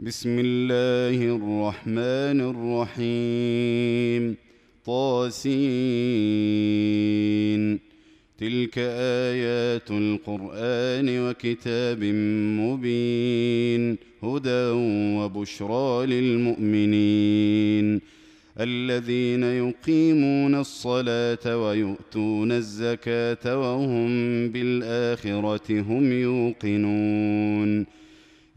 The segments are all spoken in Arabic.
بسم الله الرحمن الرحيم. طاسين. تلك آيات القرآن وكتاب مبين. هدى وبشرى للمؤمنين. الذين يقيمون الصلاة ويؤتون الزكاة وهم بالآخرة هم يوقنون.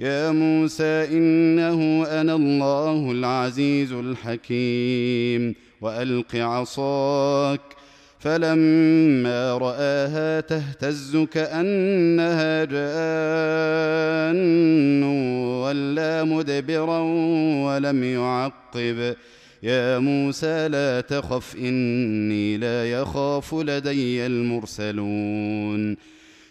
يا موسى إنه أنا الله العزيز الحكيم. وألق عصاك. فلما رآها تهتز كأنها جان. ولا مدبرا ولم يعقب. يا موسى لا تخف إني لا يخاف لدي المرسلون.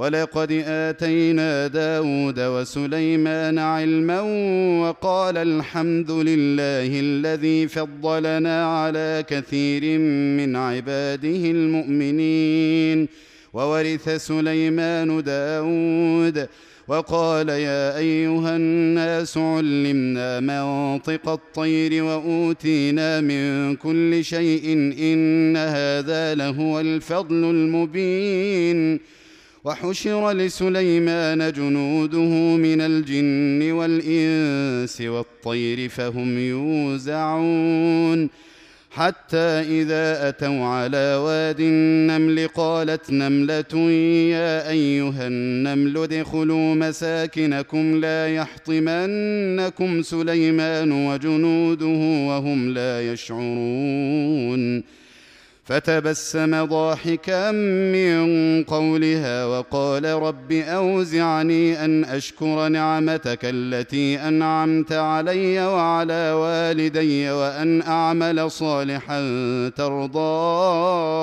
ولقد آتينا داود وسليمان علما وقال الحمد لله الذي فضلنا على كثير من عباده المؤمنين. وورث سليمان داود وقال يا أيها الناس علمنا منطق الطير وأوتينا من كل شيء إن هذا لهو الفضل المبين. وحشر لسليمان جنوده من الجن والإنس والطير فهم يوزعون. حتى إذا أتوا على واد النمل قالت نملة يا أيها النمل ادخلوا مساكنكم لا يحطمنكم سليمان وجنوده وهم لا يشعرون. فتبسم ضاحكا من قولها وقال رب أوزعني أن أشكر نعمتك التي أنعمت علي وعلى والدي وأن أعمل صالحا ترضاه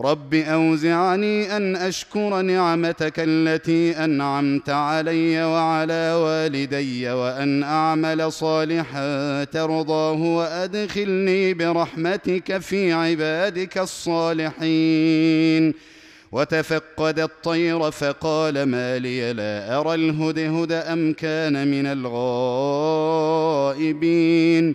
رب أوزعني أن أشكر نعمتك التي أنعمت علي وعلى والدي وأن أعمل صالحا ترضاه وأدخلني برحمتك في عبادك الصالحين. وتفقد الطير فقال ما لي لا أرى الهدهد أم كان من الغائبين.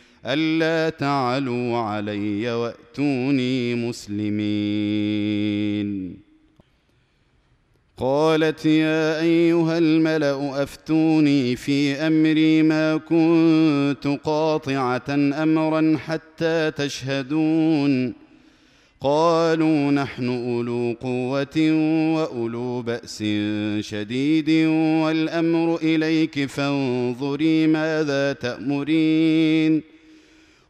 ألا تعلوا علي وأتوني مسلمين. قالت يا أيها الملأ أفتوني في أمري ما كنت قاطعة أمرا حتى تشهدون. قالوا نحن أولو قوة وأولو بأس شديد والأمر إليك فانظري ماذا تأمرين.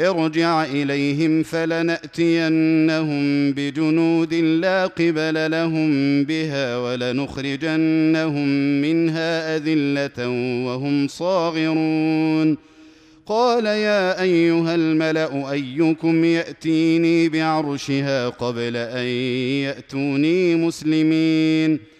ارجع إليهم فلنأتينهم بجنود لا قبل لهم بها ولنخرجنهم منها أذلة وهم صاغرون. قال يا أيها الملأ أيكم يأتيني بعرشها قبل أن يأتوني مسلمين.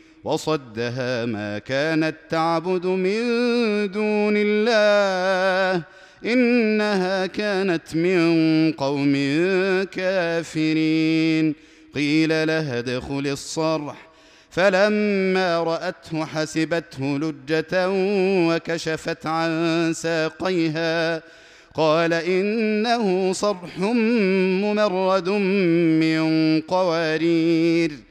وصدها ما كانت تعبد من دون الله إنها كانت من قوم كافرين. قيل لها ادخل الصرح. فلما رأته حسبته لجة وكشفت عن ساقيها. قال إنه صرح ممرد من قوارير.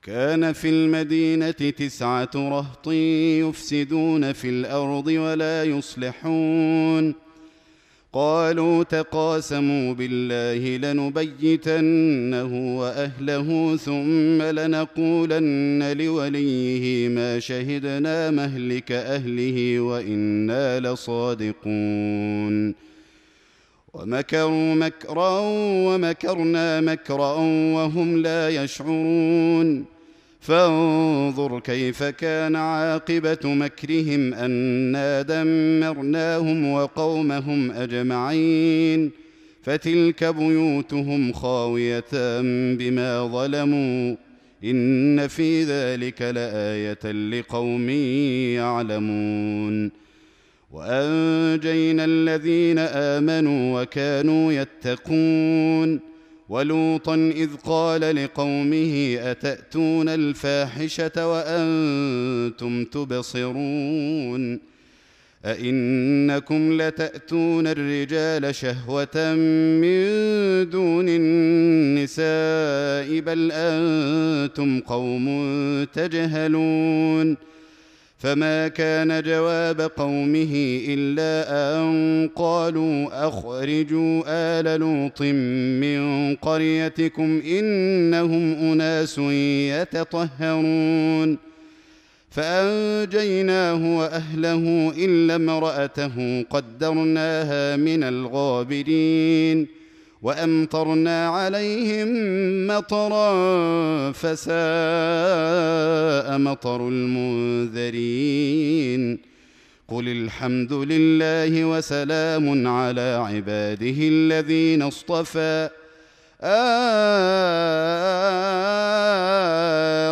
وكان في المدينة تسعة رهط يفسدون في الأرض ولا يصلحون. قالوا تقاسموا بالله لنبيتنه وأهله ثم لنقولن لوليه ما شهدنا مهلك أهله وإنا لصادقون. ومكروا مكرا ومكرنا مكرا وهم لا يشعرون. فانظر كيف كان عاقبة مكرهم انا دمرناهم وقومهم أجمعين. فتلك بيوتهم خاوية بما ظلموا. إن في ذلك لآية لقوم يعلمون. وأنجينا الذين آمنوا وكانوا يتقون ولوطا إذ قال لقومه أتأتون الفاحشة وأنتم تبصرون أئنكم لتأتون الرجال شهوة من دون النساء بل أنتم قوم تجهلون فما كان جواب قومه إلا أن قالوا أخرجوا آل لوط من قريتكم إنهم أناس يتطهرون. فأنجيناه وأهله إلا امرأته قدرناها من الغابرين. وأمطرنا عليهم مطرا فساء مطر المنذرين. قل الحمد لله وسلام على عباده الذين اصطفى. آه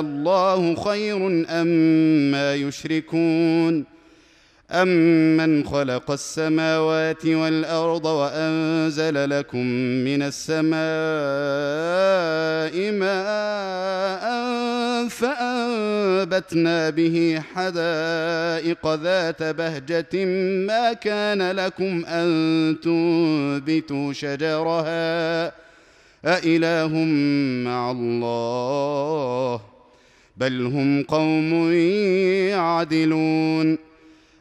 الله خير أما ما يشركون. أمن خلق السماوات والأرض وأنزل لكم من السماء ماء فأنبتنا به حدائق ذات بهجة ما كان لكم أن تنبتوا شجرها أإله مع الله بل هم قوم يعدلون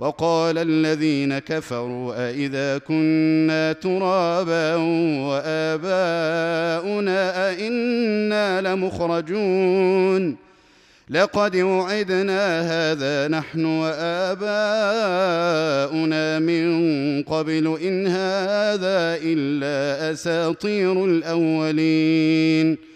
وقال الذين كفروا أإذا كنا ترابا وآباؤنا أئنا لمخرجون لقد وعدنا هذا نحن وآباؤنا من قبل إن هذا إلا أساطير الأولين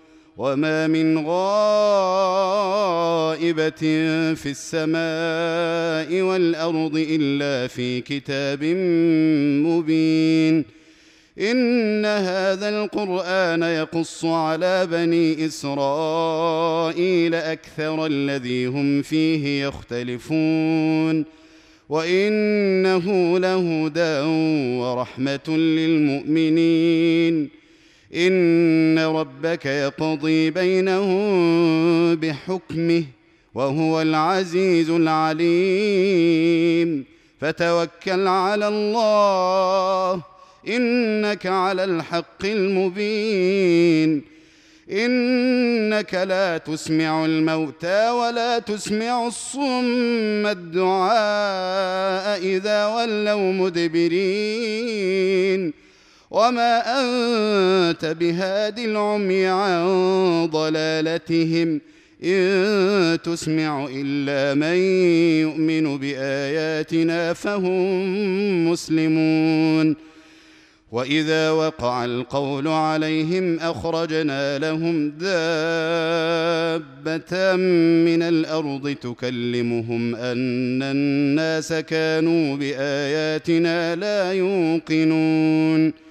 وما من غائبه في السماء والارض الا في كتاب مبين ان هذا القران يقص على بني اسرائيل أكثر الذي هم فيه يختلفون وانه لهدى ورحمه للمؤمنين إن ربك يقضي بينهم بحكمه وهو العزيز العليم. فتوكل على الله إنك على الحق المبين. إنك لا تسمع الموتى ولا تسمع الصم الدعاء إذا ولوا مدبرين. وما انت بهاد العمي عن ضلالتهم ان تسمع الا من يؤمن باياتنا فهم مسلمون واذا وقع القول عليهم اخرجنا لهم دابه من الأرض تكلمهم ان الناس كانوا باياتنا لا يوقنون